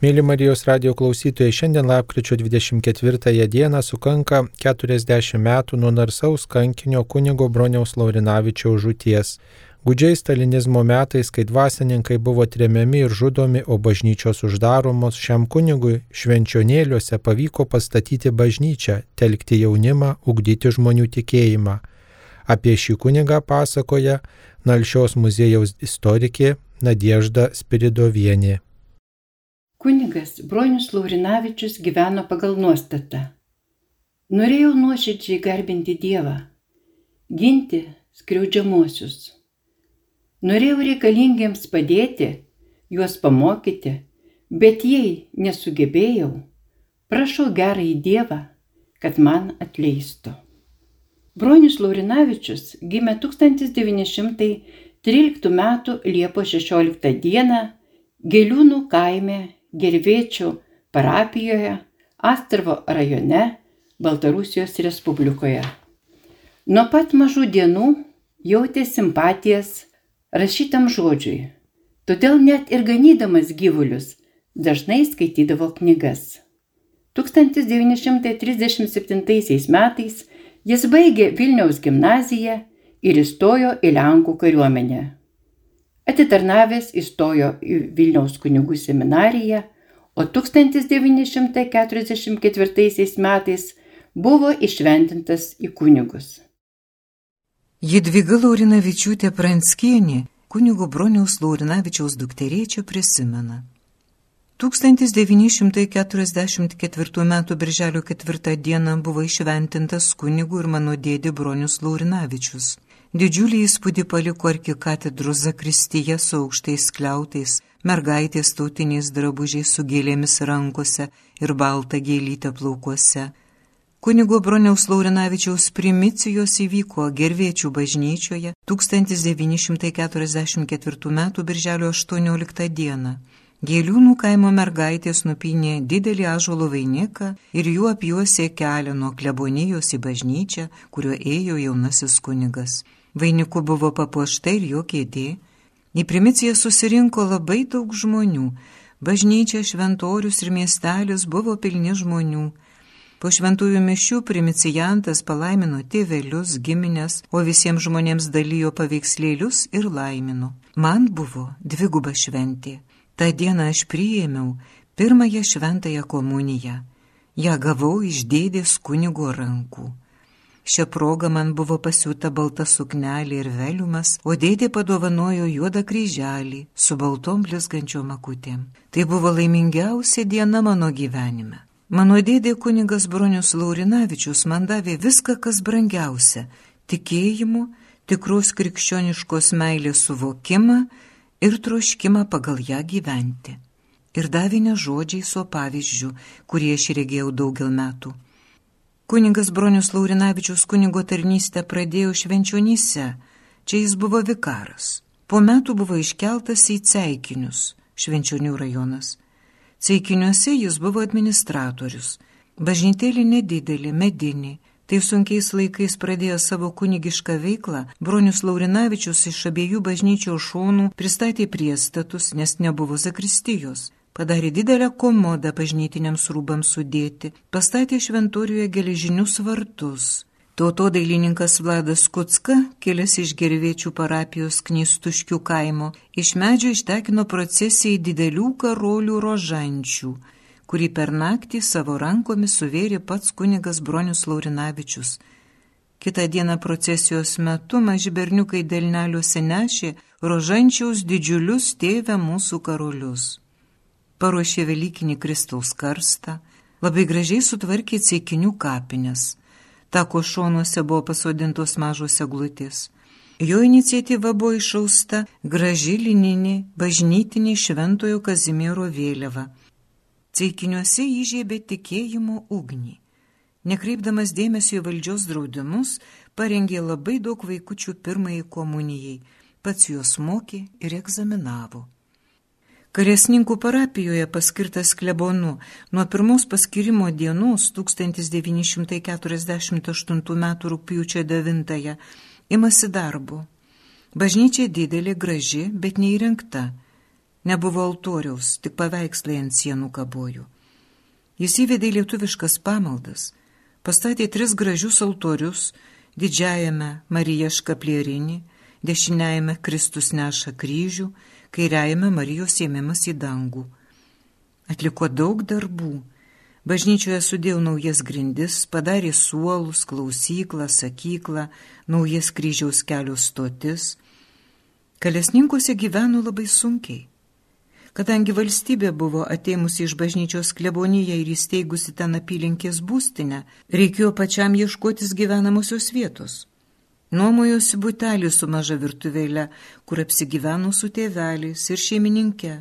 Mėly Marijos radio klausytojai, šiandien lapkričio 24 dieną sukanka 40 metų nuo narsaus kankinio kunigo Broniaus Laurinavičiaus žūties. Gudžiai stalinizmo metais, kai dvasininkai buvo tremiami ir žudomi, o bažnyčios uždaromos, šiam kunigui švenčionėliuose pavyko pastatyti bažnyčią, telkti jaunimą, ugdyti žmonių tikėjimą. Apie šį kunigą pasakoja Nalšios muziejaus istorikė Nadiežda Spiridovienė. Kunigas Bronius Laurinavičius gyveno pagal nuostatą. Norėjau nuoširdžiai garbinti Dievą, ginti skriaudžiamuosius. Norėjau reikalingiems padėti, juos pamokyti, bet jei nesugebėjau, prašau gerai Dievą, kad man atleistų. Bronius Laurinavičius gimė 1913 m. Liepos 16 d. Gėliūnų kaime Gervėčių parapijoje, Astravo rajone, Baltarusijos Respublikoje. Nuo pat mažų dienų jautė simpatijas rašytam žodžiui, todėl net ir ganydamas gyvulius dažnai skaitydavo knygas. 1937 metais jis baigė Vilniaus gimnaziją ir įstojo į Lenkų kariuomenę. Atitarnavęs įstojo į Vilniaus kunigų seminariją, o 1944 metais buvo išventintas į kunigus. Jadviga Laurinavičiūtė Pranskienė kunigo Broniaus Laurinavičiaus dukterėčio prisimena. 1944 m. birželio 4 d. buvo išventintas kunigų ir mano dėdė Bronius Laurinavičius. Didžiulį įspūdį paliko arkikatedros zakristyje su aukštais kliautais, mergaitės tautiniais drabužiais su gėlėmis rankose ir balta gėlytė plaukuose. Kunigo Broniaus Laurinavičiaus primicijos įvyko Gerviečių bažnyčioje 1944 m. birželio 18 d. Gėliūnų kaimo mergaitės nupinė didelį ažuolo vainiką ir juo apjuosė kelią nuo klebonijos į bažnyčią, kuriuo ėjo jaunasis kunigas. Vainiku buvo papuošta ir jo kėdė. Į primiciją susirinko labai daug žmonių. Bažnyčia, šventorius ir miestelis buvo pilni žmonių. Po šventųjų mišių primicijantas palaimino tėvelius, giminės, o visiems žmonėms dalyjo paveikslėlius ir laimino. Man buvo dviguba šventė. Ta diena aš priėmiau pirmąją šventąją komuniją. Ja gavau iš dėdės kunigo rankų. Šią progą man buvo pasiūta balta suknelė ir veliumas, o dėdė padovanojo juodą kryželį su baltom blizgančiom akutėm. Tai buvo laimingiausia diena mano gyvenime. Mano dėdė kunigas Bronius Laurinavičius man davė viską, kas brangiausia - tikėjimu, tikros krikščioniškos meilės suvokimą ir troškimą pagal ją gyventi. Ir davė ne žodžiais, o pavyzdžių, kurį aš regėjau daugel metų. Kuningas Bronius Laurinavičius kunigo tarnystę pradėjo švenčionyse, čia jis buvo vikaras. Po metų buvo iškeltas į Ceikinius, Švenčionių rajonas. Ceikiniuose jis buvo administratorius. Bažnytėlė nedidelė, medinė. Tai sunkiais laikais pradėjo savo kunigišką veiklą, Bronius Laurinavičius iš abiejų bažnyčios šonų pristatė priestatus, nes nebuvo zakristijos padarė didelę komodą bažnytiniams rūbams sudėti, pastatė šventoriuje geležinius vartus. Tautodailininkas Vladas Kutska, kilęs iš gerviečių parapijos knystuškių kaimo, iš medžio ištekino procesijai didelių karolių rožančių, kurį per naktį savo rankomis suvėrė pats kunigas Bronius Laurinavičius. Kitą dieną procesijos metu maži berniukai delneliuose nešė rožančiaus didžiulius tėvę mūsų karolius paruošė Velykinį Kristaus karstą, labai gražiai sutvarkė ceikinių kapines. Tako šonuose buvo pasodintos mažos eglutės. Jo iniciatyva buvo išausta graži lininė bažnytinė šventojo Kazimiero vėliava. Ceikiniuose įžiebė tikėjimo ugnį. Nekreipdamas dėmesio į valdžios draudimus, parengė labai daug vaikučių pirmajai komunijai, pats juos mokė ir egzaminavo. Karesninkų parapijoje paskirtas klebonu nuo pirmos paskirimo dienos 1948 m. rūpjūčio 9 imasi darbo. Bažnyčia didelė, graži, bet neįrengta. Nebuvo altoriaus, tik paveikslai ant sienų kabojo. Jis įvedė lietuviškas pamaldas, pastatė tris gražius altorius, didžiajame Marija škaplierinį, dešiniajame Kristus neša kryžių, kairiajame Marijos ėmimas į dangų. Atliko daug darbų. Bažnyčioje sudėjo naujas grindis, padarė suolus, klausyklą, sakyklą, naujas kryžiaus kelių stotis. Kalesninkose gyveno labai sunkiai. Kadangi valstybė buvo ateimusi iš bažnyčios klebonyje ir įsteigusi ten apylinkės būstinę, reikėjo pačiam ieškotis gyvenamosios vietos. Nuomojosi butelį su maža virtuvėlė, kur apsigyveno su tėveliais ir šeimininkė.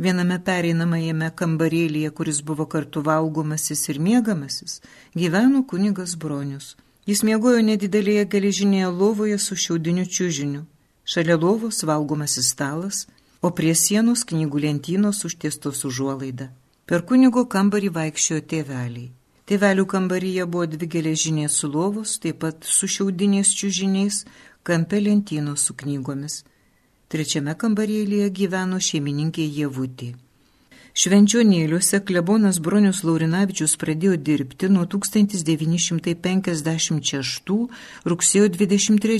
Viename pereinamajame kambarėlyje, kuris buvo kartu valgomasis ir miegamasis, gyveno kunigas Bronius. Jis miegojo nedidelėje geležinėje lovoje su šiaudiniu čiužiniu. Šalia lovos valgomasis stalas – o prie sienos knygų lentynos užtiestos užuolaida. Per kunigo kambarį vaikščiojo tėveliai. Tėvelių kambaryje buvo dvi geležinės sulovos, taip pat su šiaudiniais čiužiniais, kampe lentynos su knygomis. Trečiame kambarėlėje gyveno šeimininkė Jevutė. Švenčionėliuose klebonas Bronius Laurinavičius pradėjo dirbti nuo 1956 rugsėjo 23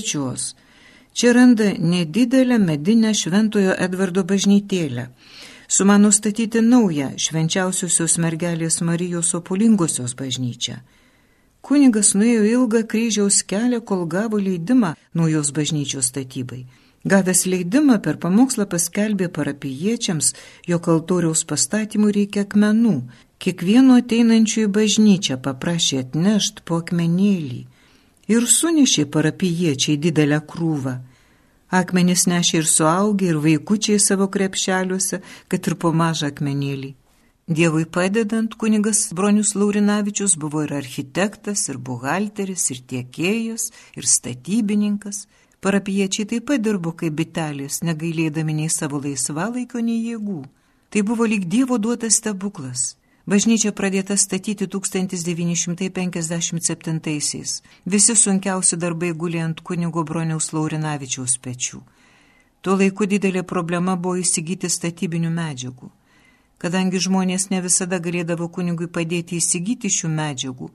Čia randa nedidelę medinę Šventojo Edvardo bažnytėlę. Sumano statyti naują švenčiausiosios mergelės Marijos opulingosios bažnyčią. Kunigas nuėjo ilgą kryžiaus kelią, kol gavo leidimą naujos bažnyčios statybai. Gavęs leidimą per pamokslą paskelbė parapiečiams, jog altoriaus pastatymui reikia akmenų. Kiekvieno ateinančių į bažnyčią paprašė atnešti po akmenėlį ir sunešė parapiečiai didelę krūvą. Akmenys nešė ir suaugę, ir vaikučiai savo krepšeliuose, kad ir po mažą akmenėlį. Dievui padedant, kunigas Bronius Laurinavičius buvo ir architektas, ir buhalteris, ir tiekėjas, ir statybininkas. Parapiečiai taip pat dirbo kaip bitelės, negailėdami nei savo laisvalaikio, nei jėgų. Tai buvo lyg Dievo duotas stebuklas. Bažnyčia pradėta statyti 1957-aisiais. Visi sunkiausi darbai gulė ant kunigo Broniaus Laurinavičiaus pečių. Tuo laiku didelė problema buvo įsigyti statybinių medžiagų. Kadangi žmonės ne visada galėdavo kunigui padėti įsigyti šių medžiagų,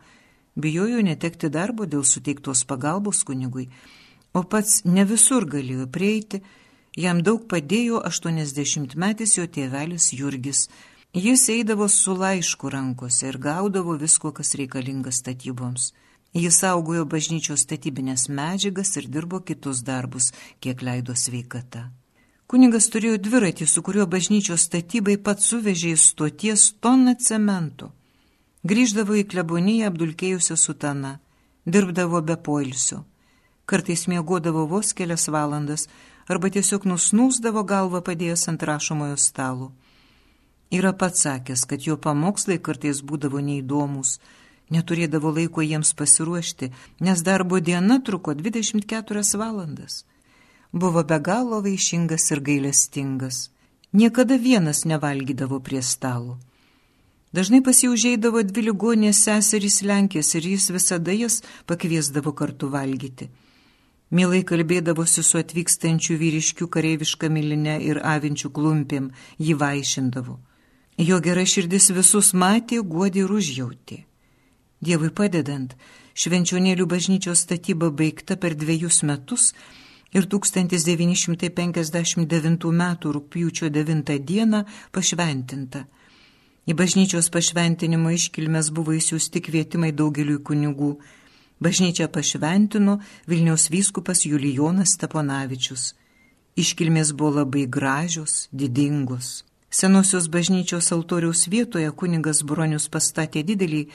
bijojo netekti darbo dėl suteiktos pagalbos kunigui, o pats ne visur galėjo prieiti, jam daug padėjo 80 metis jo tėvelis Jurgis Jis eidavo su laišku rankose ir gaudavo visko, kas reikalinga statyboms. Jis saugojo bažnyčios statybinės medžiagas ir dirbo kitus darbus, kiek leido sveikata. Kuningas turėjo dviratį, su kuriuo bažnyčios statybai pats suvežė į stoties toną cemento. Grįždavo į kleboniją apdulkėjusią sutaną, dirbdavo be poilsio. Kartais miegodavo vos kelias valandas arba tiesiog nusnūsdavo galvą padėjęs ant rašomojo stalo. Yra pats sakęs, kad jo pamokslai kartais būdavo neįdomus, neturėdavo laiko jiems pasiruošti, nes darbo diena truko 24 valandas. Buvo be galo vaišingas ir gailestingas. Niekada vienas nevalgydavo prie stalo. Dažnai pasiužeidavo dvi ligonės seserys Lenkės ir jis visada jas pakviesdavo kartu valgyti. Mielai kalbėdavosi su atvykstančių vyriškių kareivišką milinę ir avinčių klumpėm, jį vaišindavo. Jo gera širdis visus matė, guodė ir užjautė. Dievui padedant, švenčionėlių bažnyčios statyba baigta per dviejus metus ir 1959 m. rūpjūčio 9 d. pašventinta. Į bažnyčios pašventinimo iškilmes buvo įsiųsti kvietimai daugeliui kunigų. Bažnyčią pašventino Vilniaus vyskupas Julijonas Steponavičius. Iškilmės buvo labai gražios, didingos. Senosios bažnyčios altoriaus vietoje kuningas Bronius pastatė didelį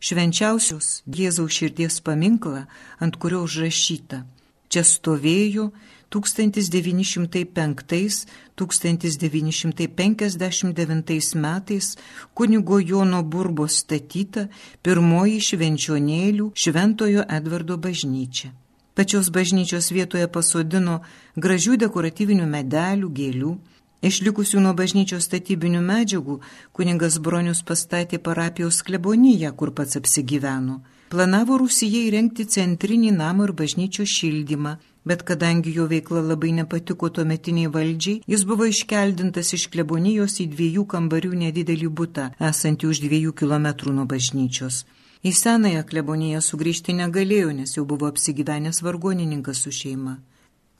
švenčiausios Jėzaus širdies paminklą, ant kurio užrašyta. Čia stovėjo 1905-1959 metais kunigo Jono Burbo statyta pirmoji švenčionėlių Šventojo Edvardo bažnyčia. Pačios bažnyčios vietoje pasodino gražių dekoratyvinių medelių, gėlių, Išlikusių nuo bažnyčios statybinių medžiagų kuningas Bronius pastatė parapijos kleboniją, kur pats apsigyveno. planavo Rusijai įrengti centrinį namą ir bažnyčios šildymą, bet kadangi jo veikla labai nepatiko tuometiniai valdžiai, jis buvo iškeldintas iš klebonijos į dviejų kambarių nedidelį butą, esantį už dviejų kilometrų nuo bažnyčios. Į senąją kleboniją sugrįžti negalėjo, nes jau buvo apsigyvenęs vargonininkas su šeima.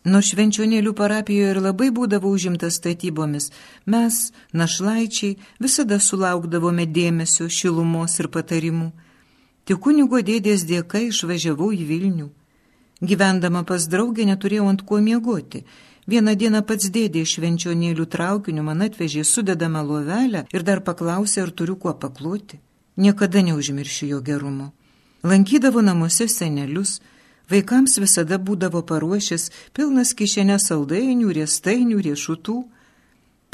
Nors švenčionėlių parapijoje ir labai būdavo užimtas statybomis, mes, našlaičiai, visada sulaukdavome dėmesio, šilumos ir patarimų. Tik kunigo dėdės dėka išvažiavau į Vilnių. Gyvendama pas draugę neturėjau ant ko miegoti. Vieną dieną pats dėdė iš švenčionėlių traukiniu man atvežė sudedamą lovelę ir dar paklausė, ar turiu kuo pakloti. Niekada neužmiršiu jo gerumo. Lankydavo namuose senelius, Vaikams visada būdavo paruošęs pilnas kišenę saldainių, riestainių, riešutų.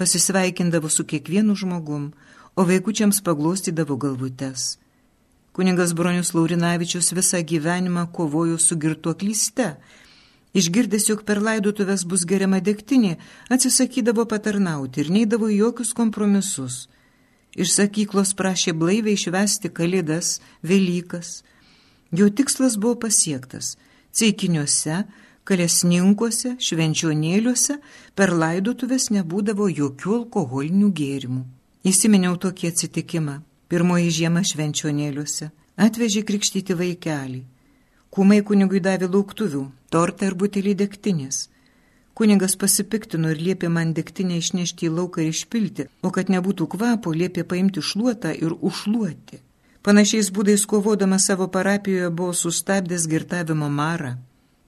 Pasisveikindavo su kiekvienu žmogum, o vaikučiams paglostydavo galvutes. Kuningas Bronius Laurinavičius visą gyvenimą kovojo su girtuoklyste. Išgirdęs, jog per laidotuvės bus geriama degtinė, atsisakydavo patarnauti ir neidavo jokius kompromisus. Iš sakyklos prašė blaiviai išvesti kalėdas, Velykas, Jo tikslas buvo pasiektas. Ceikiniuose, kalesninkuose, švenčionėliuose per laidotuvės nebūdavo jokių alkoholinių gėrimų. Įsiminiau tokį atsitikimą. Pirmoji žiema švenčionėliuose. Atvežė krikštyti vaikelį. Kūmai kunigui davė lauktuvių, tortą ir butelį degtinės. Kunigas pasipiktino ir liepė man degtinę išnešti į lauką ir išpilti, o kad nebūtų kvapo, liepė paimti šluotą ir užšluoti. Panašiais būdais kovodamas savo parapijoje buvo sustabdęs girtavimo marą.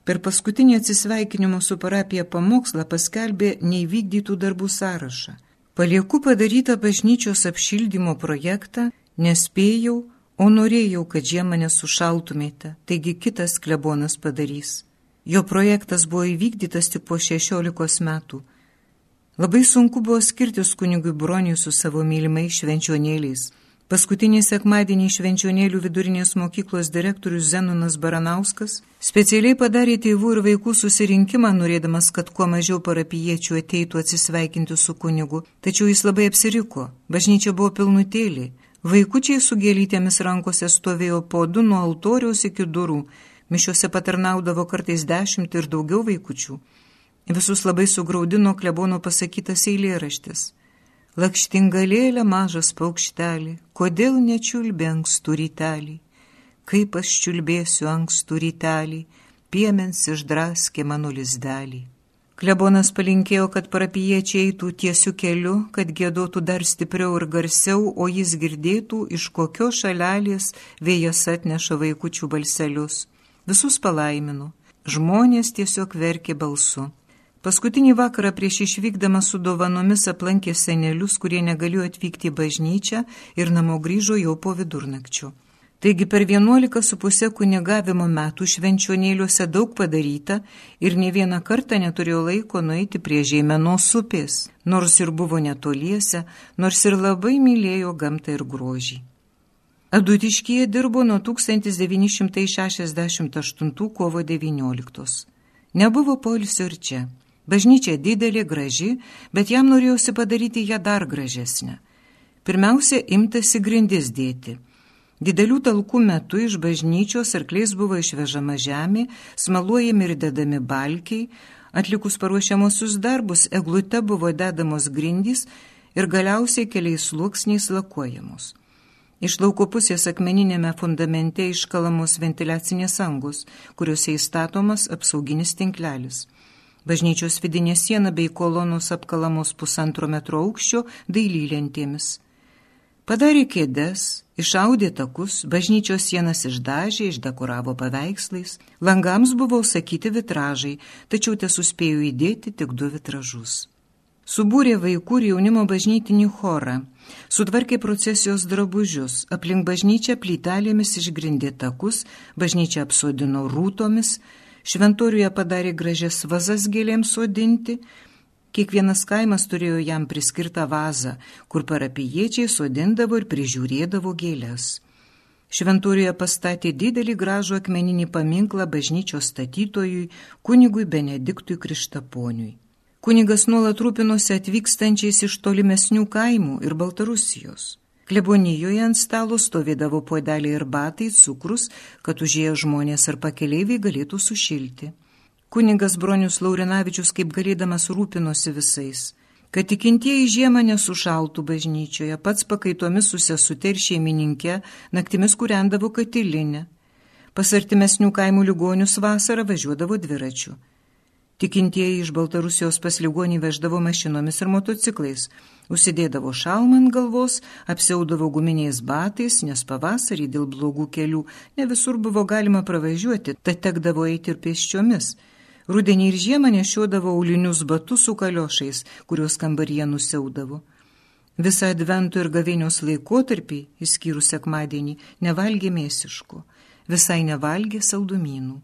Per paskutinį atsisveikinimo su parapija pamokslą paskelbė neįvykdytų darbų sąrašą. Palieku padarytą bažnyčios apšildymo projektą, nespėjau, o norėjau, kad žiemą nesušaltumėte, taigi kitas klebonas padarys. Jo projektas buvo įvykdytas tik po 16 metų. Labai sunku buvo skirtis kunigui broniui su savo mylimais švenčionėliais. Paskutinį sekmadienį švenčionėlių vidurinės mokyklos direktorius Zenonas Baranauskas specialiai padarė tėvų ir vaikų susirinkimą, norėdamas, kad kuo mažiau parapiečių ateitų atsisveikinti su kunigu, tačiau jis labai apsiriko, bažnyčia buvo pilnutėlė, vaikučiai su gėlytėmis rankose stovėjo po du nuo altoriaus iki durų, mišiuose patarnaudavo kartais dešimt ir daugiau vaikučių. Visus labai sugraudino klebono pasakytas eilėraštis. Lakštingalėlė mažas paukštelį, kodėl nečiulbė ankstų rytelį? Kaip aš čiulbėsiu ankstų rytelį, piemens išdraskė mano lizdelį. Klebonas palinkėjo, kad parapiečiai eitų tiesiu keliu, kad gėdotų dar stipriau ir garsiau, o jis girdėtų, iš kokio šalelės vėjas atneša vaikučių balselius. Visus palaiminu. Žmonės tiesiog verkė balsu. Paskutinį vakarą prieš išvykdama su dovanomis aplankė senelius, kurie negalėjo atvykti į bažnyčią ir namo grįžo jau po vidurnakčio. Taigi per 11,5 kunigavimo metų švenčionėliuose daug padaryta ir ne vieną kartą neturėjo laiko nueiti prie žemėnos upės, nors ir buvo netoliese, nors ir labai mylėjo gamtą ir grožį. Adutiškyje dirbo nuo 1968 kovo 19. Nebuvo polisio ir čia. Bažnyčia didelė, graži, bet jam norėjosi padaryti ją dar gražesnę. Pirmiausia, imtasi grindis dėti. Didelių talkų metu iš bažnyčios arkliais buvo išvežama žemė, smaluojami ir dedami balkiai, atlikus paruošiamosius darbus, eglute buvo dedamos grindys ir galiausiai keliais sluoksniais lakuojamos. Iš lauko pusės akmeninėme fundamente iškalamos ventiliacinės angos, kuriuose įstatomas apsauginis tinklelis. Bažnyčios vidinė siena bei kolonos apkalamos pusantro metro aukščio dailylentėmis. Padarė kėdes, išaudė takus, bažnyčios sienas išdažė, išdekoravo paveikslais, langams buvo sakyti vitražai, tačiau te suspėjo įdėti tik du vitražus. Subūrė vaikų ir jaunimo bažnytinį chorą, sutvarkė procesijos drabužius, aplink bažnyčią plytelėmis išgrindė takus, bažnyčią apsodino rūtomis, Šventoriuje padarė gražias vazas gėlėms sodinti. Kiekvienas kaimas turėjo jam priskirtą vazą, kur parapiečiai sodindavo ir prižiūrėdavo gėlės. Šventoriuje pastatė didelį gražų akmeninį paminklą bažnyčios statytojui, kunigui Benediktui Krištaponiui. Kunigas nuolat rūpinosi atvykstančiais iš tolimesnių kaimų ir Baltarusijos. Klebonijoje ant stalo stovėdavo puodeliai ir batai, cukrus, kad užėję žmonės ar pakeleiviai galėtų sušilti. Kuningas Bronius Laurinavičius kaip galėdamas rūpinosi visais kad tikintieji žiemą nesušaltų bažnyčioje, pats pakaitomis su sesute ir šeimininkė naktimis kūrendavo katilinę. Pas artimesnių kaimų ligonius vasarą važiuodavo dviračiu. Tikintieji iš Baltarusijos pas ligonį veždavo mašinomis ir motociklais, užsidėdavo šalmą ant galvos, apsiaudavo guminiais batais, nes pavasarį dėl blogų kelių ne visur buvo galima pravažiuoti, tad tekdavo eiti ir pėsčiomis. Rudenį ir žiemą nešiodavo aulinius batus su kaliošais, kuriuos kambaryje nusiaudavo. Visą adventų ir gavėnios laikotarpį, išskyrus sekmadienį, nevalgė mėsiško, visai nevalgė saldumynų.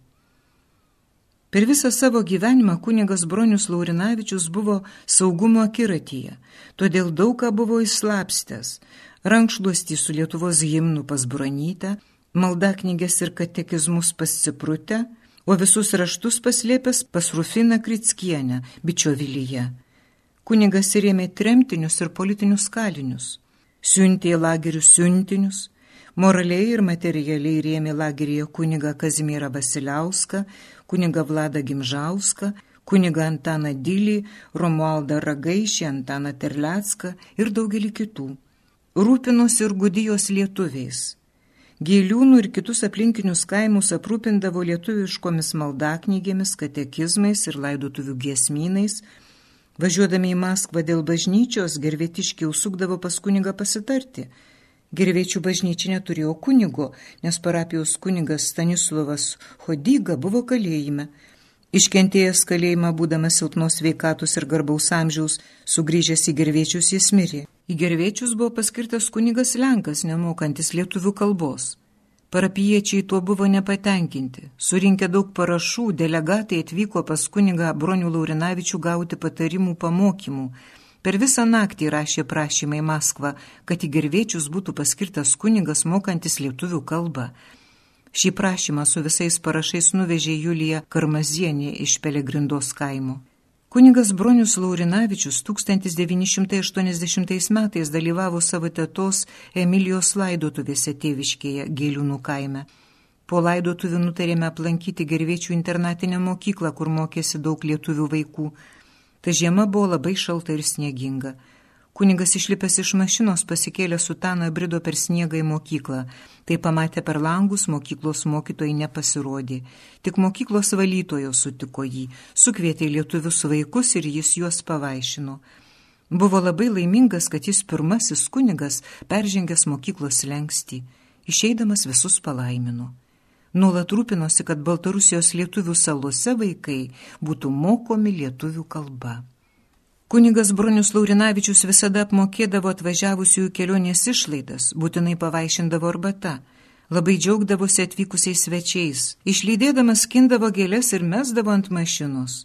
Per visą savo gyvenimą kunigas Bronius Laurinavičius buvo saugumo akiratyje, todėl daug ką buvo įslapstęs. Rankšluostį su Lietuvos himnu pas Bronytę, maldaknygės ir katekizmus pas Ciprutę, o visus raštus paslėpęs pas Rufiną Kritskienę, bičiovilyje. Kunigas rėmė tremtinius ir politinius kalinius, siuntė į lagerius siuntinius, moraliai ir materialiai rėmė lageryje kunigą Kazimierą Vasiliauską, kunigą Vladą Gimžauską, kunigą Antaną Dylį, Romualdą Ragaišį, Antaną Terlecką ir daugelį kitų. Rūpinosi ir gudijos lietuviais Gėliūnų ir kitus aplinkinius kaimus aprūpindavo lietuviškomis maldaknygėmis, katekizmais ir laidotuvių giesmynais. Važiuodami į Maskvą dėl bažnyčios, gervietiškiai užsukdavo pas kunigą pasitarti. Gerviečių bažnyčia neturėjo kunigo, nes parapijos kunigas Stanislavas Hodyga buvo kalėjime. Iškentėjęs kalėjimą, būdamas silpnos veikatus ir garbaus amžiaus, sugrįžęs į gerviečius jis mirė. Į gerviečius buvo paskirtas kunigas Lenkas, nemokantis lietuvių kalbos. Parapiečiai tuo buvo nepatenkinti. Surinkę daug parašų, delegatai atvyko pas kunigą Bronių Laurinavičių gauti patarimų pamokymų. Per visą naktį rašė prašymą į Maskvą, kad į gerviečius būtų paskirtas kunigas mokantis lietuvių kalbą. Šį prašymą su visais parašais nuvežė Julija Karmazienė iš Pelegrindos kaimo. Kuningas Bronius Laurinavičius 1980 metais dalyvavo savo tėtos Emilijos laidotuvėse tėviškėje Gėliūnų kaime. Po laidotuvių nutarėme aplankyti gerviečių internatinę mokyklą, kur mokėsi daug lietuvių vaikų. Ta žiema buvo labai šalta ir snieginga. Kuningas išlipęs iš mašinos pasikėlė sutaną brido per sniegą į mokyklą. Tai pamatė per langus, mokyklos mokytojai nepasirodė. Tik mokyklos valytojo sutiko jį, sukvietė lietuvius vaikus ir jis juos pavaišino. Buvo labai laimingas, kad jis pirmasis kunigas peržengęs mokyklos lengsti. Išeidamas visus palaimino. Nuolat rūpinosi, kad Baltarusijos lietuvių salose vaikai būtų mokomi lietuvių kalba. Kunigas Bronius Laurinavičius visada apmokėdavo atvažiavusiųjų kelionės išlaidas, būtinai pavaišindavo arbata. Labai džiaugdavosi atvykusiais svečiais, išlydėdamas skindavo gėlės ir mesdavo ant mašinos.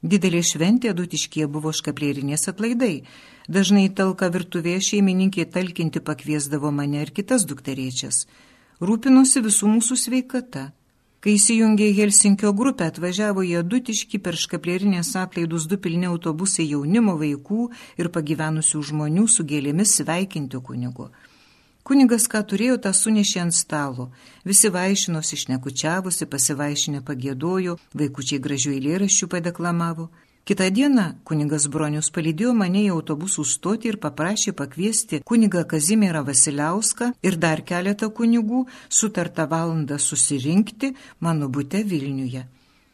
Didelė šventė dutiškie buvo škaplėrinės atlaidai. Dažnai talka virtuvėje šeimininkė talkinti pakviesdavo mane ir kitas dukteriečias. Rūpinosi visų mūsų sveikata. Kai įsijungė į Helsinkio grupę, atvažiavo jie dutiški per škaplėrinės aplaidus du pilni autobusai jaunimo vaikų ir pagyvenusių žmonių su gėlėmis sveikinti kunigu. Kunigas, ką turėjo, tą sunešė ant stalo. Visi vaišinosi išnekučiavusi, pasivaišinę pagėdojo, vaikučiai gražių eilėraščių padeklamavo. Kitą dieną kuningas Bronius palydėjo mane į autobusų stotį ir paprašė pakviesti kunigą Kazimierą Vasiliauską ir dar keletą kunigų sutartą valandą susirinkti mano būte Vilniuje.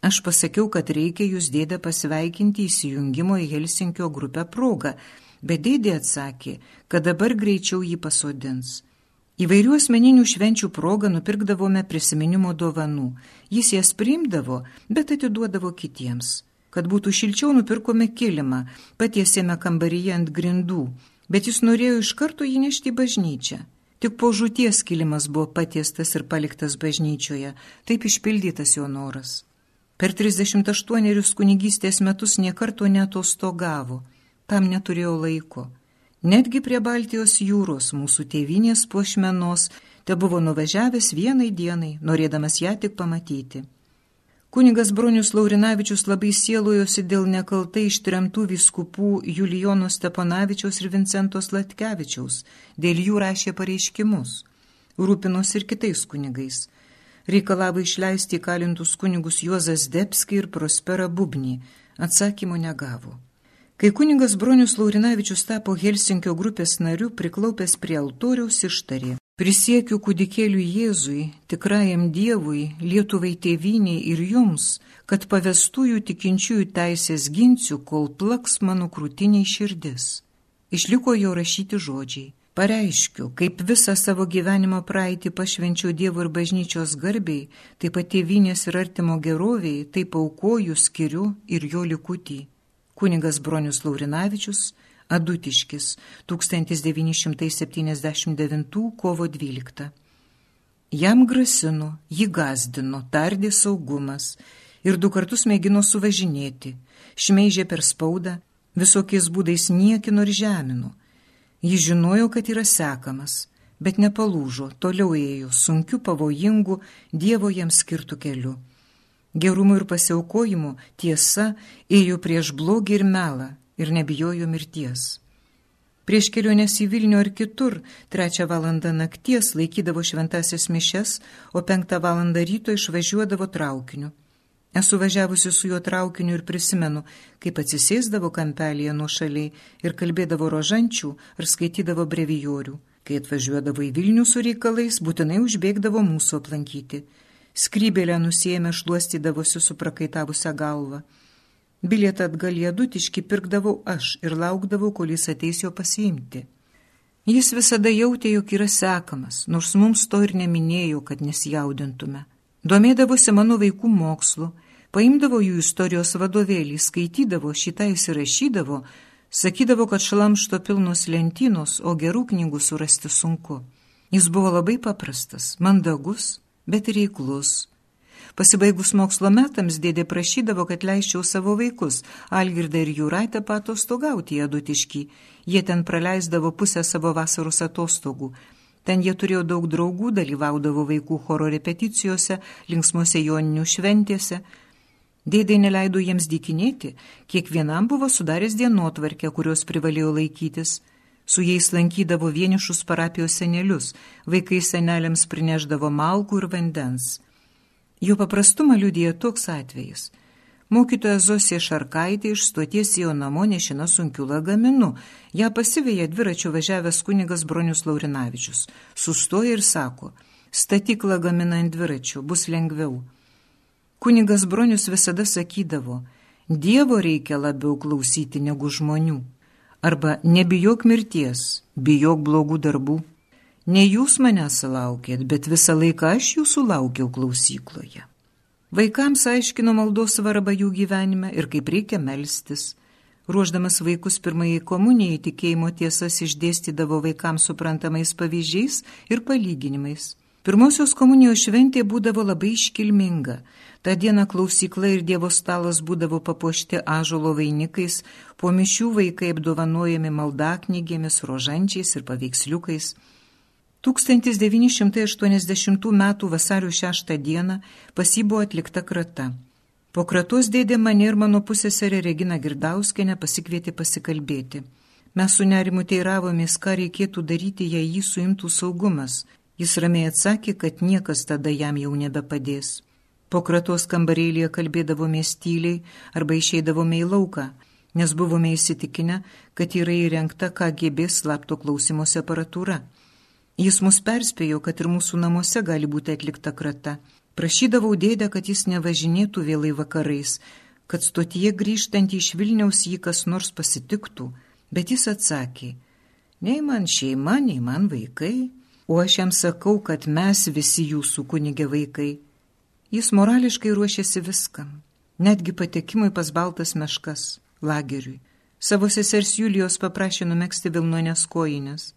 Aš pasakiau, kad reikia jūs dėdę pasveikinti įsijungimo į Helsinkio grupę progą, bet dėdė atsakė, kad dabar greičiau jį pasodins. Įvairių asmeninių švenčių progą nupirkdavome prisiminimo dovanų. Jis jas priimdavo, bet atiduodavo kitiems. Kad būtų šilčiau, nupirkome kilimą, patiesėme kambaryje ant grindų, bet jis norėjo iš karto jį nešti į bažnyčią. Tik po žūties kilimas buvo patiestas ir paliktas bažnyčioje, taip išpildytas jo noras. Per 38 kunigystės metus niekarto netostogavo, tam neturėjo laiko. Netgi prie Baltijos jūros mūsų tėvinės puošmenos te buvo nuvažiavęs vienai dienai, norėdamas ją tik pamatyti. Kunigas Bronius Laurinavičius labai sielojosi dėl nekaltai ištremtų viskupų Julijono Steponavičiaus ir Vincentos Latkevičiaus, dėl jų rašė pareiškimus, rūpinosi ir kitais kunigais reikalavo išleisti įkalintus kunigus Juozas Debski ir Prospera Bubnį. Atsakymo negavo. Kai kuningas Bronius Laurinavičius tapo Helsinkio grupės nariu, priklaupęs prie altoriaus ištarė. Prisiekiu kūdikėliui Jėzui, tikrajam Dievui, Lietuvai tėviniai ir jums, kad pavestųjų tikinčiųjų teisės ginsiu, kol plaks mano krūtiniai širdis. Išliko jo rašyti žodžiai. Pareiškiu, kaip visą savo gyvenimo praeitį pašvenčiau Dievo ir bažnyčios garbiai, taip pat tėvinės ir artimo geroviai, taip aukoju, skiriu ir jo likutį. Kuningas Bronius Laurinavičius, Adutiškis, 1979 kovo 12. Jam grasino, jį gazdino, tardė saugumas ir du kartus mėgino suvažinėti, šmeižė per spaudą, visokiais būdais niekino ir žemino Jis žinojo, kad yra sekamas, bet nepalūžo, toliau ėjo sunkiu, pavojingu Dievo jam skirtų keliu. Gerumu ir pasiaukojimu tiesa ėjo prieš blogį ir melą ir nebijojo mirties. Prieš keliones į Vilnių ar kitur, trečią valandą nakties laikydavo šventasis mišes, o penktą valandą ryto išvažiuodavo traukiniu. Esu važiavusi su juo traukiniu ir prisimenu, kaip atsisėsdavo kampelėje nuo šaliai ir kalbėdavo rožančių ar skaitydavo brevijorių. Kai atvažiuodavo į Vilnių su reikalais, būtinai užbėgdavo mūsų aplankyti. Skrybėlę nusėmę šluostydavosi su prakaitavusią galvą. Bilietą atgal į adutiškį pirkdavau aš ir laukdavau, kol jis ateis jo pasiimti. Jis visada jautė, jog yra sekamas, nors mums to ir neminėjo, kad nesijaudintume. Domėdavosi mano vaikų mokslu, paimdavo jų istorijos vadovėlį, skaitydavo, šitą įsirašydavo, sakydavo, kad šlamšto pilnos lentynos, o gerų knygų surasti sunku. Jis buvo labai paprastas, mandagus, bet reiklus. Pasibaigus mokslo metams dėdė prašydavo, kad leiščiau savo vaikus, Algirdą ir Jūraitę patostogauti į Adutiškį. Jie ten praleisdavo pusę savo vasaros atostogų. Ten jie turėjo daug draugų, dalyvaudavo vaikų choro repeticijose, linksmose joninių šventėse, Dėdė neleido jiems dykinėti, kiekvienam buvo sudaręs dienotvarkę, kurios privalėjo laikytis. Su jais lankydavo vienišus parapijos senelius, vaikai seneliams prineždavo malkų ir vandens. Jo paprastumą liudija toks atvejis. Mokytoja Zosė Šarkaitė iš stoties į jo namo nešina sunkiu lagaminu. Ja pasivėja dviračio važiavęs kunigas Bronius Laurinavičius. Sustoja ir sako, statyk lagaminą ant dviračio, bus lengviau. Kunigas Bronius visada sakydavo, Dievo reikia labiau klausyti negu žmonių. Arba nebijok mirties, bijok blogų darbų. Ne jūs manęs laukėt, bet visą laiką aš jūsų laukiau klausykloje. Vaikams aiškino maldos svarbą jų gyvenime ir kaip reikia melstis. Ruoždamas vaikus pirmąjį komunijai tikėjimo tiesas išdėstydavo vaikams suprantamais pavyzdžiais ir palyginimais. Pirmosios komunijos šventė būdavo labai iškilminga. Ta diena klausykla ir Dievo stalas būdavo papuošti ažolo vainikais, po mišių vaikai apdovanojami maldaknygėmis, rožančiais ir paveiksliukais. 1980 m. vasario 6 d. pas jį buvo atlikta krata. Po kratos dėdė mane ir mano pusėserė Regina Girdauskenė pasikvietė pasikalbėti. Mes su nerimu teiravomės, ką reikėtų daryti, jei jį suimtų saugumas. Jis ramiai atsakė, kad niekas tada jam jau nebepadės. Po kratos kambarėlėje kalbėdavome tyliai arba išeidavome į lauką, nes buvome įsitikinę, kad yra įrengta KGB slapto klausimosi aparatūra. Jis mus perspėjo, kad ir mūsų namuose gali būti atlikta krata. Prašydavau dėdę, kad jis nevažinėtų vėlai vakarais, kad stotyje grįžtant iš Vilniaus jį kas nors pasitiktų, bet jis atsakė, nei man šeima, nei man vaikai. O aš jam sakau, kad mes visi jūsų kunigė vaikai. Jis morališkai ruošiasi viskam, netgi patekimui pas baltas meškas, lageriui. Savo sesers Julijos paprašė numėgsti Vilnonės kojinės.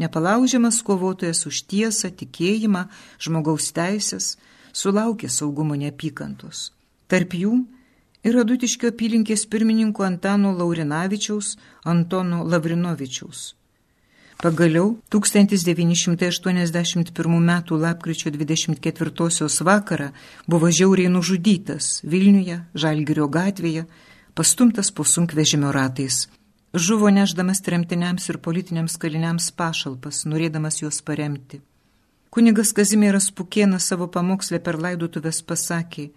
Nepalaužiamas kovotojas už tiesą, tikėjimą, žmogaus teisės, sulaukė saugumo neapykantos. Tarp jų ir Adutiškio apylinkės pirmininko Antano Laurinavičiaus, Antono Lavrinovičiaus. Pagaliau 1981 m. lapkričio 24 vakarą buvo žiauriai nužudytas Vilniuje, Žalgirio gatvėje, pastumtas po sunkvežimio ratais. Žuvo neždamas tremtiniams ir politiniams kaliniams pašalpas, norėdamas juos paremti. Kunigas Kazimieras Pukėnas savo pamokslę per laidotuvės pasakė,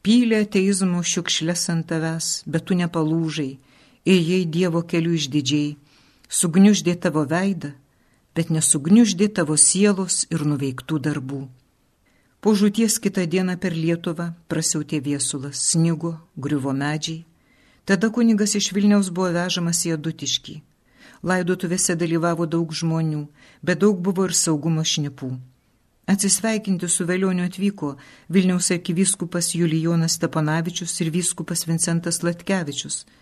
pylė ateizmo šiukšlės ant tavęs, bet tu nepalūžai, ėjai Dievo keliu išdidžiai sugniuždė tavo veidą, bet nesugniuždė tavo sielos ir nuveiktų darbų. Po žūties kitą dieną per Lietuvą prasiautė viesulas, snigo, griuvo medžiai. Tada kunigas iš Vilniaus buvo vežamas į Adutiškį. Laidotuvėse dalyvavo daug žmonių, bet daug buvo ir saugumo šnipų. Atsisveikinti su Velioniu atvyko Vilniaus arkivyskupas Julijonas Steponavičius ir vyskupas Vincentas Latkevičius –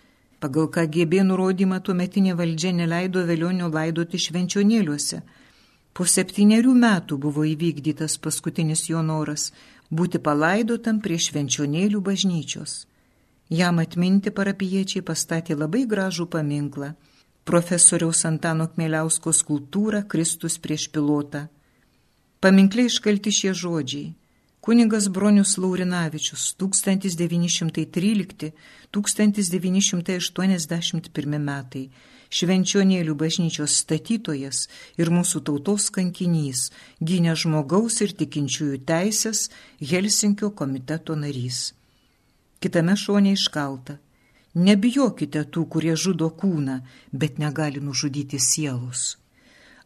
Pagal KGB nurodymą tuometinė valdžia neleido vėlionio laidoti švenčionėliuose. Po septyniarių metų buvo įvykdytas paskutinis jo noras - būti palaidotam prie švenčionėlių bažnyčios. Jam atminti parapiečiai pastatė labai gražų paminklą - profesoriaus Antano Kmeliausko skulptūrą Kristus prieš pilotą. Paminkliai iškalti šie žodžiai Kunigas Bronius Laurinavičius 1913-1981 metai Švenčionėlių bažnyčios statytojas ir mūsų tautos kankinys, gynė žmogaus ir tikinčiųjų teisės Helsinkio komiteto narys. Kitame šone iškalta. Nebijokite tų, kurie žudo kūną, bet negali nužudyti sielos.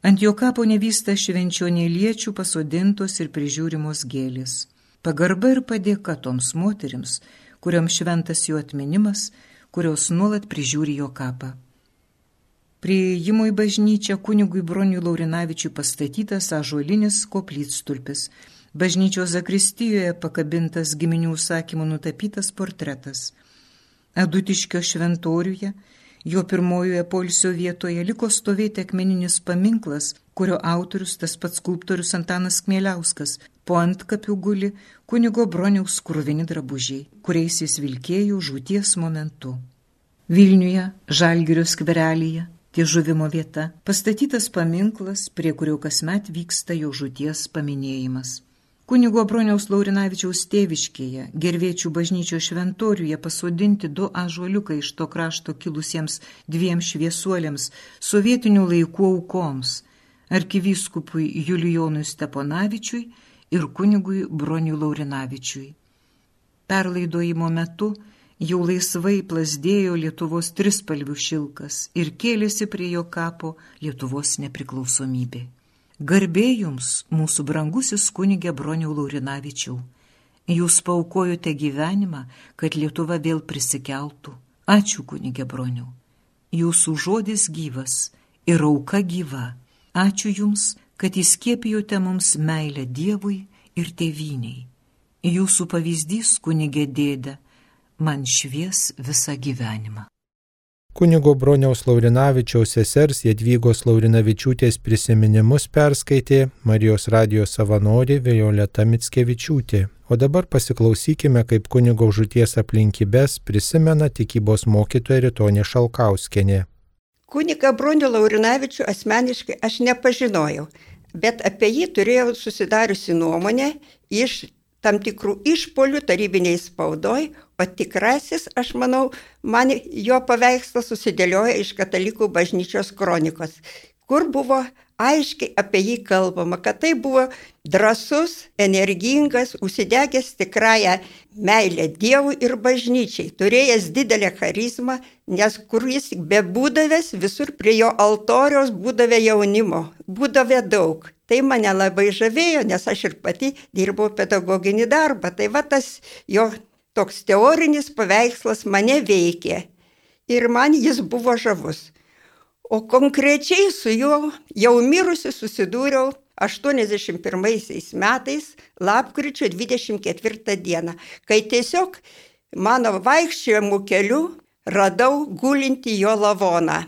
Ant jo kapo nevysta švenčionėliečių pasodintos ir prižiūrimos gėlės. Pagarba ir padėka toms moterims, kuriuom šventas jo atminimas, kurios nuolat prižiūri jo kapą. Prieėjimo į bažnyčią kunigui Broniui Laurinavičiui pastatytas ažuolinis koplytstulpis, bažnyčios zakristijoje pakabintas giminių užsakymų nutapytas portretas. Adutiškio šventoriuje Jo pirmojoje polsio vietoje liko stovėti akmeninis paminklas, kurio autorius tas pats skulptorius Antanas Kmieliauskas. Po antkapių guli kunigo broniaus krūvini drabužiai, kuriais jis vilkėjo žūties momentu. Vilniuje, Žalgirio skverelyje, ties žuvimo vieta, pastatytas paminklas, prie kurio kasmet vyksta jo žūties paminėjimas. Kunigo Broniaus Laurinavičiaus tėviškėje, gerviečių bažnyčio šventoriuje pasodinti du ažuoliukai iš to krašto kilusiems dviem šviesuoliams sovietinių laikų aukoms - arkivyskupui Julijonui Steponavičiui ir kunigui Broniui Laurinavičiui. Perlaidojimo metu jau laisvai plasdėjo Lietuvos trispalvių šilkas ir kėlėsi prie jo kapo Lietuvos nepriklausomybė. Garbė jums, mūsų brangusis kunigė Broniau Laurinavičiau. Jūs paukojote gyvenimą, kad Lietuva vėl prisikeltų. Ačiū, kunigė Broniau. Jūsų žodis gyvas ir auka gyva. Ačiū Jums, kad įskiepijote mums meilę Dievui ir tėviniai. Jūsų pavyzdys, kunigė dėdė, man švies visą gyvenimą. Kunigo Broniaus Laurinavičiaus sesers Jadvygos Laurinavičiūtės prisiminimus perskaitė Marijos radijos savanorė Violeta Mitskevičiūtė. O dabar pasiklausykime, kaip kunigo žuties aplinkybės prisimena tikybos mokytoja Ritonė Šalkauskenė. Kuniga Bronių Laurinavičių asmeniškai aš nepažinojau, bet apie jį turėjau susidariusi nuomonę iš tam tikrų išpolių tarybiniai spaudoj, o tikrasis, aš manau, man jo paveikslas susidėlioja iš katalikų bažnyčios kronikos, kur buvo aiškiai apie jį kalbama, kad tai buvo drasus, energingas, užsidegęs tikrąją meilę Dievui ir bažnyčiai, turėjęs didelę charizmą, nes kur jis bebūdavęs, visur prie jo altoriaus būdavę jaunimo, būdavę daug. Tai mane labai žavėjo, nes aš ir pati dirbau pedagoginį darbą. Tai va tas jo toks teorinis paveikslas mane veikė. Ir man jis buvo žavus. O konkrečiai su juo jau mirusi susidūriau 81 metais, lapkričio 24 dieną, kai tiesiog mano vaikščiojimų keliu radau gulinti jo lavoną.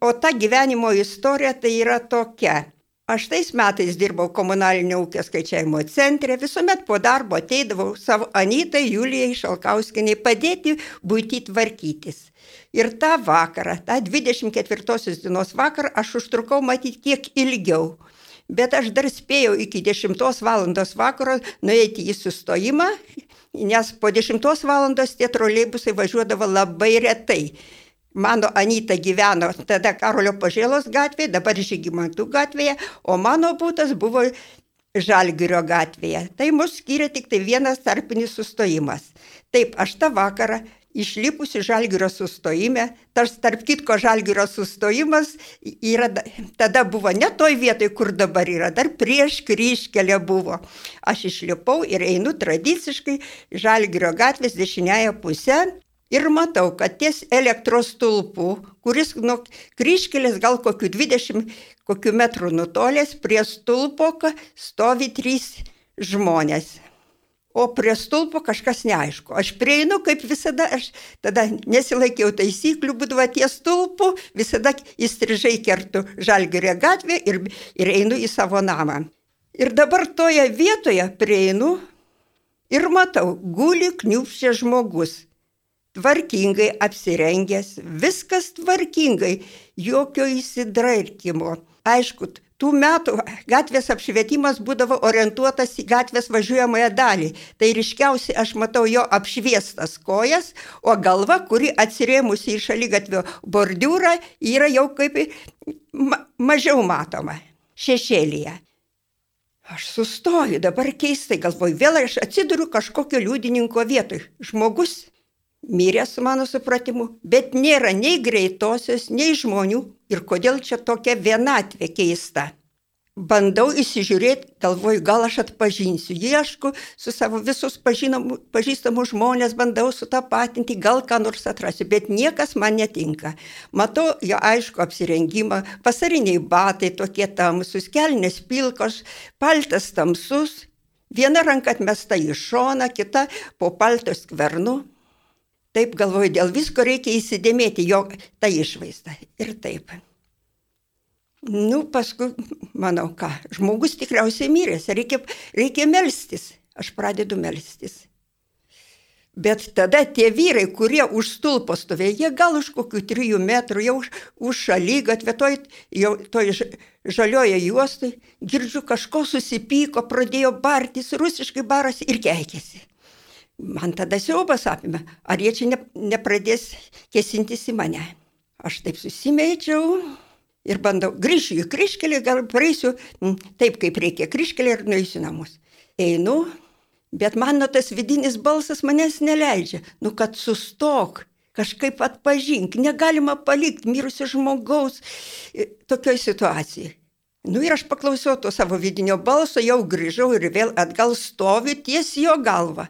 O ta gyvenimo istorija tai yra tokia. Aš tais metais dirbau komunalinio ūkio skaičiavimo centre, visuomet po darbo ateidavau savo Anytai Julijai Šalkauskiniai padėti būti tvarkytis. Ir tą vakarą, tą 24 dienos vakarą aš užtrukau matyti kiek ilgiau. Bet aš dar spėjau iki 10 val. vakaro nueiti į sustojimą, nes po 10 val. tie troleibusai važiuodavo labai retai. Mano Anita gyveno tada Karolio Pažėlos gatvėje, dabar Žygimantų gatvėje, o mano būtas buvo Žalgirio gatvėje. Tai mus skiria tik tai vienas tarpinis sustojimas. Taip, aš tą vakarą išlipusi Žalgirio sustojime, tas tarp kitko Žalgirio sustojimas yra, tada buvo ne toj vietoj, kur dabar yra, dar prieš kryškelę buvo. Aš išlipau ir einu tradiciškai Žalgirio gatvės dešiniaja pusė ir matau, kad ties elektros stulpų, kuris nuo kryškelės gal kokių 20 kokių metrų nutolęs, prie stulpo stovi trys žmonės. O prie stulpo kažkas neaišku. Aš prieinu, kaip visada, aš tada nesilaikiau taisyklių, būdavo ties stulpu, visada įstrižai kertu žalgerio gatvę ir, ir einu į savo namą. Ir dabar toje vietoje prieinu ir matau, guli kniupščia žmogus tvarkingai apsirengęs, viskas tvarkingai, jokio įsidrairkimo. Aišku, tų metų gatvės apšvietimas būdavo orientuotas į gatvės važiuojamąją dalį. Tai ryškiausiai aš matau jo apšviestas kojas, o galva, kuri atsirėmusi į šalygatvio bordiūrą, yra jau kaip ma mažiau matoma, šešėlyje. Aš sustoju, dabar keistai galvoju, vėl aš atsiduriu kažkokio liudininko vietoj. Žmogus miręs mano supratimu, bet nėra nei greitosios, nei žmonių ir kodėl čia tokia vienatvė keista. Bandau įsižiūrėti, galvoju, gal aš atpažinsiu, iešku su savo visus pažįstamų žmonės, bandau sutapatinti, gal ką nors atrasiu, bet niekas man netinka. Matau jo aišku apsirengimą, vasariniai batai tokie tamsus, kelnės pilkos, paltas tamsus, viena ranka atmesta į šoną, kita po paltos skvernu, Taip galvoju, dėl visko reikia įsidėmėti jo tą išvaizdą. Ir taip. Nu, paskui, manau, ką, žmogus tikriausiai miręs, reikia, reikia melstis. Aš pradedu melstis. Bet tada tie vyrai, kurie už stulpo stovėjo, jie gal už kokių trijų metrų, jau už, už šaly gatvė, toj, toj žalioje juostui, girdžiu kažko susipyko, pradėjo bartis, rusiškai baras ir keikėsi. Man tada siaubas apimė, ar jie čia ne, nepradės kesintis į mane. Aš taip susimėčiau ir bandau, grįšiu į kryškelį, gal praeisiu taip, kaip reikia kryškelį ir nueisiu namus. Einu, bet mano tas vidinis balsas manęs neleidžia. Nu, kad sustok, kažkaip atpažink, negalima palikti mirusio žmogaus e, tokioj situacijai. Nu ir aš paklausiau to savo vidinio balso, jau grįžau ir vėl atgal stoviu ties jo galvą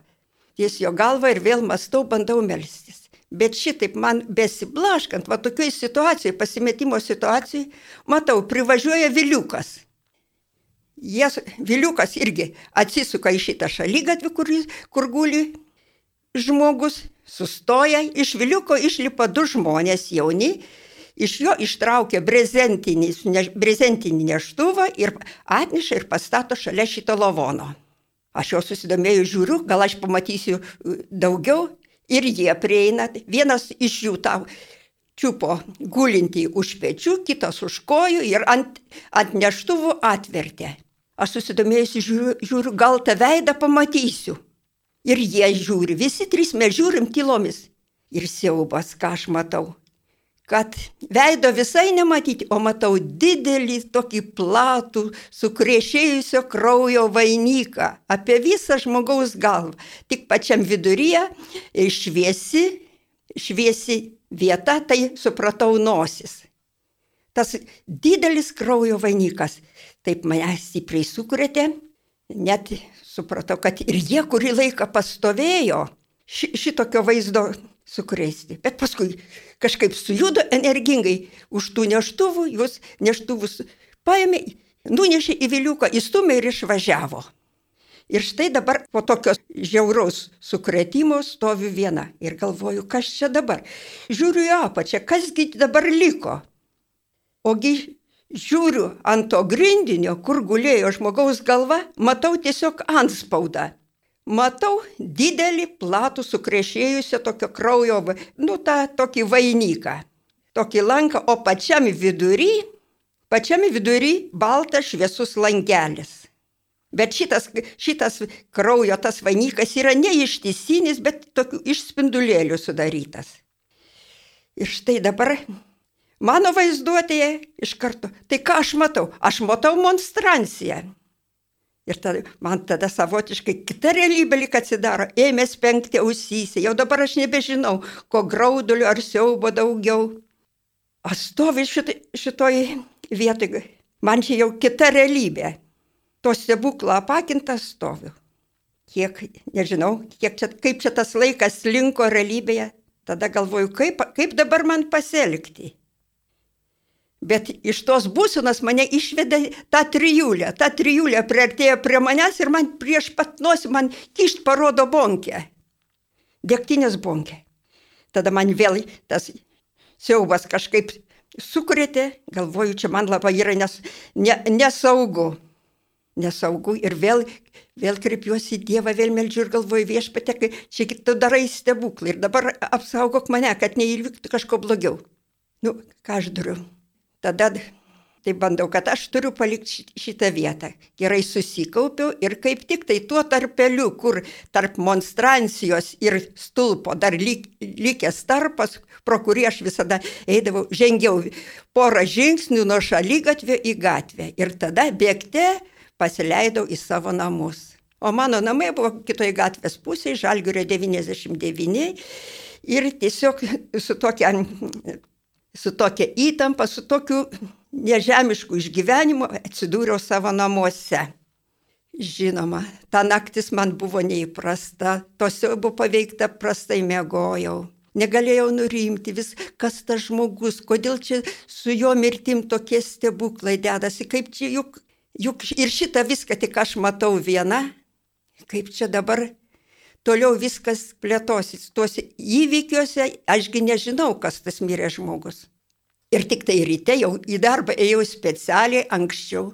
ties jo galvą ir vėl mastau, bandau melstis. Bet šitaip man besiblaškant, va tokioj situacijai, pasimetimo situacijai, matau, privažiuoja Viliukas. Jas, Viliukas irgi atsisuka į šitą šalygatvį, kur, kur guli žmogus, sustoja, iš Viliuko išlipa du žmonės jauni, iš jo ištraukia brezentinį, brezentinį neštuvą ir atneša ir pastato šalia šito lavono. Aš jau susidomėjau, žiūriu, gal aš pamatysiu e, daugiau ir jie prieina. Vienas iš jų tau čiupo gulinti už pečių, kitas už kojų ir ant, ant neštuvų atvertė. Aš susidomėjusi žiūriu, žiūriu, gal tą veidą pamatysiu. Ir jie žiūri, visi trys mes žiūrim tylomis. Ir siaubas, ką aš matau kad veido visai nematyti, o matau didelį tokį platų, sukrešėjusio kraujo vainiką apie visą žmogaus galvą. Tik pačiam viduryje šviesi, šviesi vieta, tai supratau nosis. Tas didelis kraujo vainikas taip mane stipriai sukrėtė, net supratau, kad ir jie kurį laiką pastovėjo šitokio vaizdo sukrėsti. Bet paskui kažkaip sujudo energingai už tų neštuvų, jūs neštuvus paėmė, nunešė į viliuką, įstumė ir išvažiavo. Ir štai dabar po tokios žiauraus sukretimo stoviu viena ir galvoju, kas čia dabar. Žiūriu į apačią, kasgi dabar liko. Ogi žiūriu ant to grindinio, kur gulėjo žmogaus galva, matau tiesiog antspaudą. Matau didelį, platų, sukrešėjusią tokio kraujo, nu, tą tokį vainiką, tokį lanką, o pačiam vidury, pačiam vidury baltas šviesus langelis. Bet šitas, šitas kraujo tas vainikas yra ne ištisinis, bet tokių išspindulėlių sudarytas. Ir štai dabar mano vaizduotėje iš karto, tai ką aš matau? Aš matau monstranciją. Ir tada, man tada savotiškai kita realybė lik atsidaro, ėmė spengti ausyse, jau dabar aš nebežinau, ko grauduliu ar siaubo daugiau. Aš stoviu šitoj, šitoj vietoj, man čia jau kita realybė. To stebuklo apakintas stoviu. Kiek, nežinau, kiek čia, kaip čia tas laikas linko realybėje, tada galvoju, kaip, kaip dabar man pasielgti. Bet iš tos būsenos mane išvedė tą trijulę. Ta trijulė priartėjo prie manęs ir man prieš pat nosį man kišt parodo bonkę. Dėktinės bonkė. Tada man vėl tas siaubas kažkaip sukrėtė, galvoju, čia man labai yra nes, ne, nesaugu. Nesaugu ir vėl, vėl kreipiuosi į Dievą, vėl meldžiu ir galvoju viešpatė, kai čia tu darai stebuklą ir dabar apsaugok mane, kad neįvyktų kažko blogiau. Nu, ką aš dariu? Tada tai bandau, kad aš turiu palikti šitą vietą. Gerai susikaupiau ir kaip tik tai tuo tarpeliu, kur tarp monstrancijos ir stulpo dar lik, likęs tarpas, pro kurį aš visada eidavau, žengiau porą žingsnių nuo šalygatvio į gatvę. Ir tada bėgte pasileidau į savo namus. O mano namai buvo kitoje gatvės pusėje, Žalgirio 99. Ir tiesiog su tokia su tokia įtampa, su tokiu nežemišku išgyvenimu atsidūriau savo namuose. Žinoma, ta naktis man buvo neįprasta, tos jau buvo paveikta, prastai mėgojau. Negalėjau nurimti vis, kas tas žmogus, kodėl čia su jo mirtim tokie stebuklai dedasi, kaip čia juk, juk ir šitą viską tik aš matau viena, kaip čia dabar toliau viskas plėtosis. Tuose įvykiuose ašgi nežinau, kas tas mirė žmogus. Ir tik tai ryte jau į darbą ėjau specialiai anksčiau.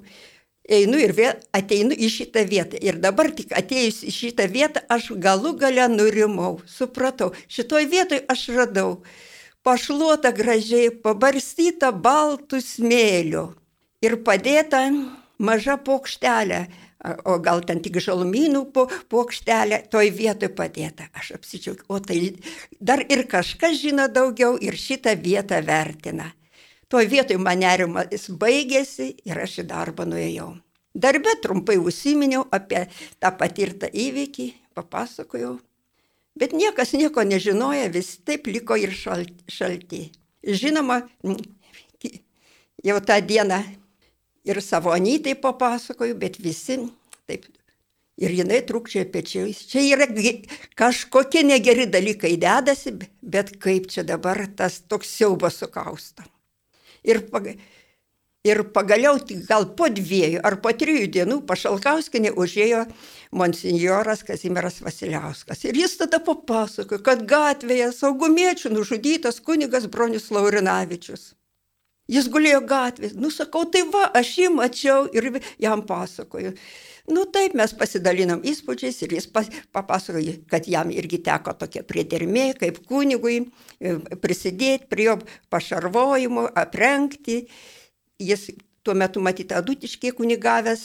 Einu ir vėl ateinu į šitą vietą. Ir dabar tik atėjus į šitą vietą aš galų gale nurimau. Supratau, šitoj vietoj aš radau pašluotą gražiai, pabarstytą baltų smėlių ir padėtą mažą paukštelę o gal ten tik žalumynų plokštelė toj vietoj padėta. Aš apsidžiaugiu, o tai dar ir kažkas žino daugiau ir šitą vietą vertina. Toj vietoj man nerimas baigėsi ir aš į darbą nuėjau. Darbe trumpai užsiminiau apie tą patirtą įvykį, papasakojau. Bet niekas nieko nežinoja, vis taip liko ir šalti. Žinoma, jau tą dieną ir savo anytai papasakoju, bet visi taip. Ir jinai trukčia pečiais. Čia yra kažkokie negeri dalykai dedasi, bet kaip čia dabar tas toks siaubas sukausta. Ir, pag, ir pagaliau tik gal po dviejų ar po trijų dienų pašalkauskinė užėjo monsinjoras Kazimieras Vasiliauskas. Ir jis tada papasakojo, kad gatvėje saugumiečių nužudytas kunigas Bronius Laurinavičius. Jis gulėjo gatvės. Nu, sakau, tai va, aš jį mačiau ir jam pasakoju. Nu taip, mes pasidalinom įspūdžiais ir jis papasakojo, kad jam irgi teko tokia priedermė, kaip kunigui, e, prisidėti prie jo pašarvojimo, aprengti. Jis tuo metu matyti adutiškiai kunigavęs,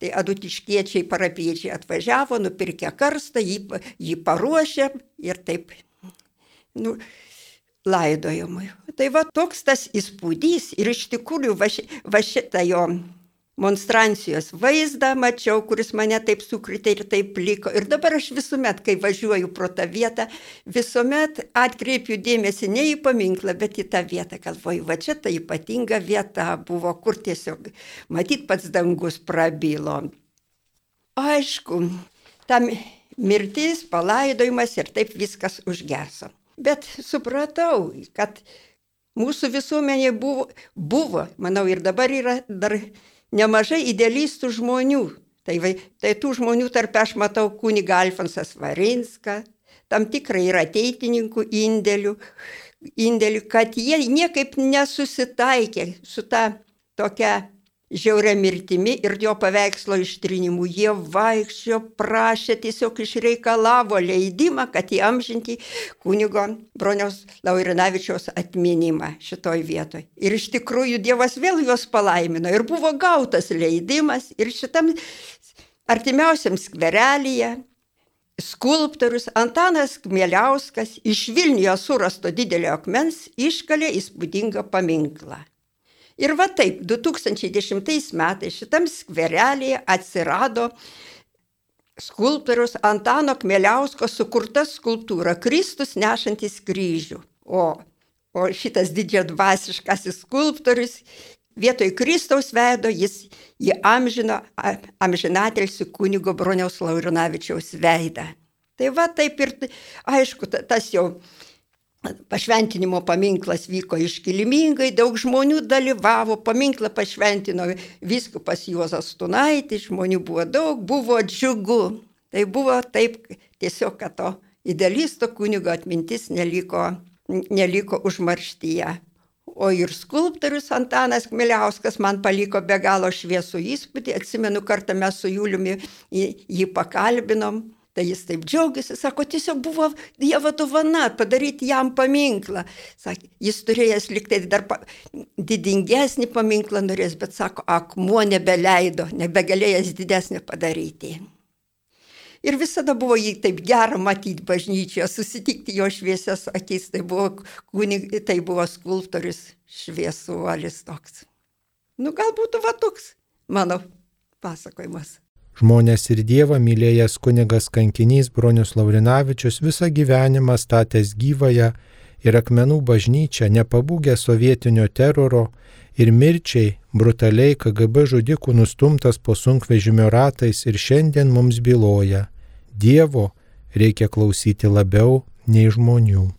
tai adutiškiečiai parapiečiai atvažiavo, nupirkė karstą, jį, jį paruošė ir taip. Nu, laidojimui. Tai va toks tas įspūdys ir iš tikrųjų va, va šitą jo monstrancijos vaizdą mačiau, kuris mane taip sukritė ir taip liko. Ir dabar aš visuomet, kai važiuoju pro tą vietą, visuomet atkreipiu dėmesį ne į paminklą, bet į tą vietą. Galvoju, va čia ta ypatinga vieta buvo, kur tiesiog matyt pats dangus prabilo. Aišku, tam mirtis, palaidojimas ir taip viskas užgeso. Bet supratau, kad mūsų visuomenė buvo, buvo, manau, ir dabar yra dar nemažai idealistų žmonių. Tai, tai tų žmonių tarp aš matau kuniga Alfonsas Varinską, tam tikrai yra ateitininkų indėlių, indėlių, kad jie niekaip nesusitaikė su ta tokia žiauria mirtimi ir jo paveikslo ištrinimu. Jie vaikščio, prašė, tiesiog išreikalavo leidimą, kad įamžinti kunigo broniaus Laurinavičiaus atminimą šitoj vietoj. Ir iš tikrųjų Dievas vėl juos palaimino ir buvo gautas leidimas ir šitam artimiausiam skverelyje skulptorius Antanas Kmieliauskas iš Vilniuje surasto didelio akmens iškalė įspūdingą paminklą. Ir va taip, 2010 metais šitam skverelėje atsirado skulptorius Antano Kmeliausko sukurta skulptūra Kristus nešantis kryžių. O, o šitas didžiadvasiškasis skulptorius vietoj Kristaus veido jis įamžino amžinatelsių kunigo Broniaus Laurinavičiaus veidą. Tai va taip ir, aišku, tas jau Pašventinimo paminklas vyko iškilmingai, daug žmonių dalyvavo, paminklą pašventino viskupas Juozas Tunaitis, žmonių buvo daug, buvo džiugu. Tai buvo taip tiesiog, kad to idealisto kunigo atmintis neliko, neliko užmarštyje. O ir skulptorius Antanas Kmiliauskas man paliko be galo šviesų įspūdį. Atsimenu, kartą mes su Juliumi jį pakalbinom Tai jis taip džiaugiasi, sako, tiesiog buvo Dievo dovana padaryti jam paminklą. Sakė, jis turėjęs liktai dar pa, didingesnį paminklą norės, bet sako, akmuo nebeleido, nebegalėjęs didesnį padaryti. Ir visada buvo jį taip gera matyti bažnyčioje, susitikti jo šviesias akis, tai buvo, kunig, tai buvo skulptorius šviesuolis toks. Nu, galbūt va toks mano pasakojimas. Žmonės ir Dievą mylėjęs kunigas kankinys Bronius Laurinavičius visą gyvenimą statęs gyvąją ir akmenų bažnyčią, nepabūgę sovietinio teroro ir mirčiai brutaliai KGB žudikų nustumtas po sunkvežimio ratais ir šiandien mums byloja, Dievo reikia klausyti labiau nei žmonių.